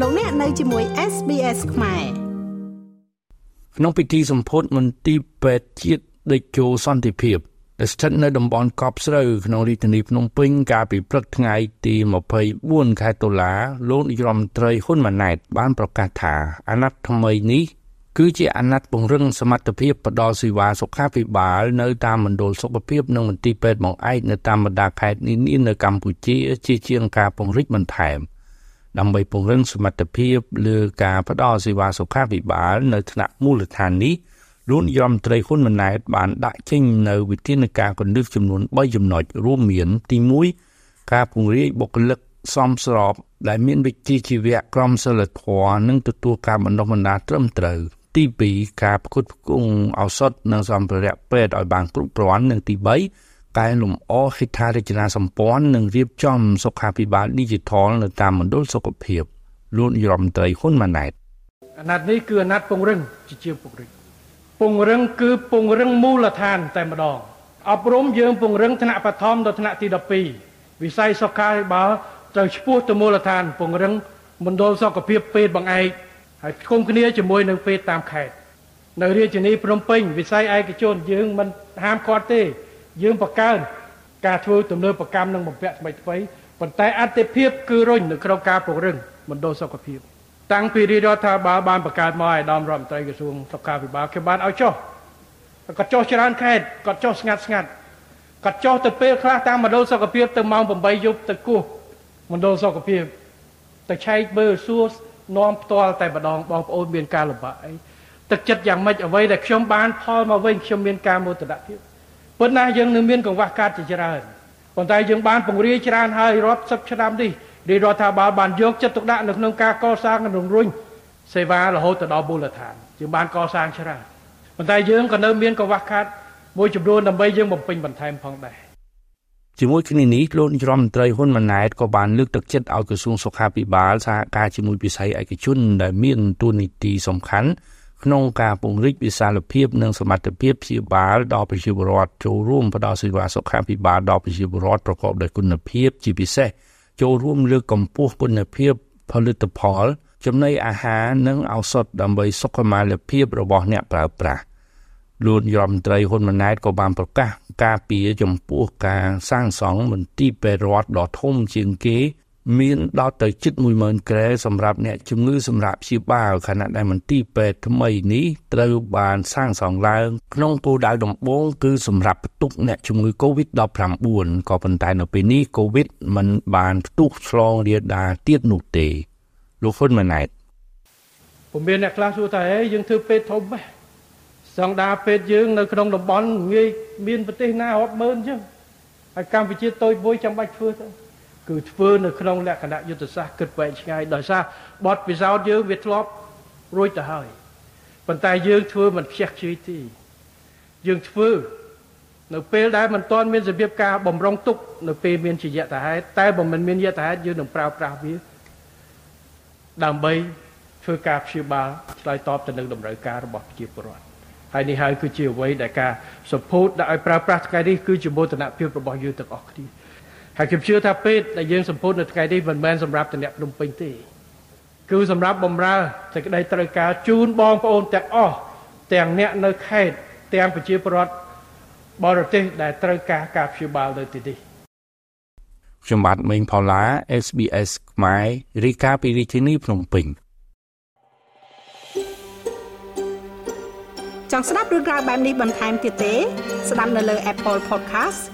លោកអ្នកនៅជាមួយ SBS ខ្មែរក្នុងពិធីសម្ពោធមន្ទីរពេទ្យជាតិដេជោសន្តិភាពដែលស្ថិតនៅតំបន់កប់ស្រូវក្នុងរាជធានីភ្នំពេញកាលពីព្រឹកថ្ងៃទី24ខែតុលាលោកនាយរដ្ឋមន្ត្រីហ៊ុនម៉ាណែតបានប្រកាសថាអាណត្តិថ្មីនេះគឺជាអាណត្តិពង្រឹងសមត្ថភាពផ្ដល់សេវាសុខាភិបាលនៅតាមមណ្ឌលសុខភាពនិងមន្ទីរពេទ្យបង្អែកនៅតាមបណ្ដាខេត្តនានានៅកម្ពុជាជាជាងការពង្រីកបន្ថែម ដើម្បីពង្រឹងសមត្ថភាពលើការផ្ដល់សេវាសុខាភិបាល នៅថ្នាក់មូលដ្ឋាននេះលោកនាយរដ្ឋមន្ត្រីហ៊ុនម៉ាណែតបានដាក់ចេញនៅវិធានការគន្លឹះចំនួន3ចំណុចរួមមានទី1ការពង្រាយបុគ្គលិកសមស្រប ដែលមានវិជ្ជាជីវៈក្រមសីលធម៌និងទទួលការបណ្ដុះបណ្ដាលត្រឹមត្រូវទី2ការផ្គត់ផ្គង់ឱសថនិងសម្ភារៈពេទ្យឲ្យបានគ្រប់គ្រាន់និងទី3 កែលម្អហេដ្ឋារចនាសម្ព័ន្ធនិងរៀបចំសុខាភិបាល Digital នៅតាមមណ្ឌលសុខភាពលោកនាយរដ្ឋមន្ត្រីហ៊ុនម៉ាណែតអាណត្តិនេះគឺអាណត្តិពង្រឹងជាជាពង្រឹងពង្រឹងគឺពង្រឹងមូលដ្ឋានតែម្ដងអប់រំយើងពង្រឹងថ្នាក់បឋមដល់ថ្នាក់ទី12វិស័យសុខាភិបាលត្រូវឈ្មោះទៅមូលដ្ឋាន ពង្រឹងមណ្ឌលសុខភាពពេទ្យបង្អែកហើយផ្គុំគ្នាជាមួយនឹងពេទ្យតាមខេត្តនៅរាជធានីភ្នំពេញវិស័យឯកជនយើងមិនហាមឃាត់ទេ យើងបង្កើនការធ្វើទំនើបកម្មនិងបំពាក់ថ្មីថ្មីប៉ុន្តែអតិភិបគឺរុញនៅក្នុងការពង្រឹងមណ្ឌលសុខភាព តាំងពីរាជរដ្ឋាភិបាលបានបង្កើតមកឲ្យដំរដ្ឋមន្ត្រីក្រសួងសុខាភិបាលគេបានឲ្យចុះគាត់ចុះច្រើនខេត្តគាត់ចុះស្ងាត់ស្ងាត់គាត់ចុះទៅពេលខ្លះតាមមណ្ឌលសុខភាពទៅម៉ោង8យប់ទៅគោះមណ្ឌលសុខភាពទៅឆែកមើលសួរនាំផ្ទាល់តែម្ដងបងប្អូនមានការលំបាកអីទឹកចិត្តយ៉ាងម៉េចអ្វីដែលខ្ញុំបានផលមកវិញខ្ញុំមានការមោទនភាព ប៉ុន្តែយើងនៅមានកង្វះខាតជាច្រើនប៉ុន្តែយើងបានពង្រាយច្រើនហើយរាប់សិបឆ្នាំនេះរាជរដ្ឋាភិបាលបានយកចិត្តទុកដាក់នៅក្នុងការកសាងនិងរំរុញសេវារហូតទៅដល់មូលដ្ឋានយើងបានកសាងច្រើនប៉ុន្តែយើងក៏នៅមានកង្វះខាតមួយចំនួនដើម្បីយើងបំពេញបន្ថែមផងដែរជាមួយគ្នានេះលោកនាយរដ្ឋមន្ត្រីហ៊ុនម៉ាណែតក៏បានលើកទឹកចិត្តឲ្យក្រសួងសុខាភិបាលសហការជាមួយវិស័យឯកជនដែលមានតួនាទីសំខាន់ ក្នុងការពង្រីកវិសាលភាពនិងសមត្ថភាពព្យាបាលដល់ប្រជាពលរដ្ឋចូលរួមផ្ដល់សេវាសុខាភិបាលដល់ប្រជាពលរដ្ឋប្រកបដោយគុណភាពជាពិសេសចូលរួមលើកកម្ពស់គុណភាពផលិតផល ចំណីអាហារនិងឱសថដើម្បីសុខុមាលភាពរបស់អ្នកប្រើប្រាស់លោករដ្ឋមន្ត្រីហ៊ុនម៉ាណែតក៏បានប្រកាសការពារចំពោះការសាងសង់មន្ទីរពេទ្យរដ្ឋដ៏ធំជាងគេ មានដល់ទៅជិត10000ក្រែសម្រាប់អ្នកជំងឺសម្រាប់ព្យាបាលខណៈដែលមន្ទីរពេទ្យថ្មីនេះត្រូវបានសាងសង់ឡើងក្នុងគោលដៅដំបូងគឺសម្រាប់ផ្ទុកអ្នកជំងឺ Covid-19 ក៏ប៉ុន្តែនៅពេលនេះ Covid មិនបានផ្ទុះឆ្លងរាលដាលទៀតនោះទេលោកហ៊ុនម៉ាណែតពុំមានអ្នកខ្លះសួរថាហេយើងធ្វើពេទ្យធំហ៎សង្ដាពេទ្យយើងនៅក្នុងតំបន់ងាយមានប្រទេសណារាប់ម៉ឺនចឹងហើយកម្ពុជាតូចមួយចាំបាច់ធ្វើទៅ គឺធ្វើនៅក្នុងលក្ខណៈយុទ្ធសាស្ត្រគិតវែងឆ្ងាយដោយសារបទពិសោធន៍យើងវាធ្លាប់រួចទៅហើយប៉ុន្តែយើងធ្វើមិនខ្ជះខ្ជាយទេយើងធ្វើនៅពេលដែលមិនទាន់មានរបៀបការបំរុងទុកនៅពេលមានជាយតហេតុតែបើមិនមានយតហេតុយើងនឹងប្រើប្រាស់វាដើម្បីធ្វើការព្យាបាលឆ្លើយតបទៅនឹងតម្រូវការរបស់ប្រជាពលរដ្ឋហើយនេះហើយគឺជាអ្វីដែលការសម្ពោធដាក់ឲ្យប្រើប្រាស់ថ្ងៃនេះគឺជាមោទនភាពរបស់យើងទាំងអស់គ្នា ហើយខ្ញុំជឿថាពេទ្យដែលយើងសម្ពោធនៅថ្ងៃនេះមិនមែនសម្រាប់តំណាក់ភ្នំពេញទេ គឺសម្រាប់បំរើសេចក្តីត្រូវការជូនបងប្អូនទាំងអស់ទាំងអ្នកនៅខេត្តទាំងប្រជាពលរដ្ឋបរទេសដែលត្រូវការការព្យាបាលនៅទីនេះខ្ញុំបាទមេងផល្លា SBS ខ្មែររីកាពីរាជធានីភ្នំពេញចង់ស្ដាប់រឿងក្រៅបែបនេះបន្ថែមទៀតទេ ស្ដាប់នៅលើ Apple Podcast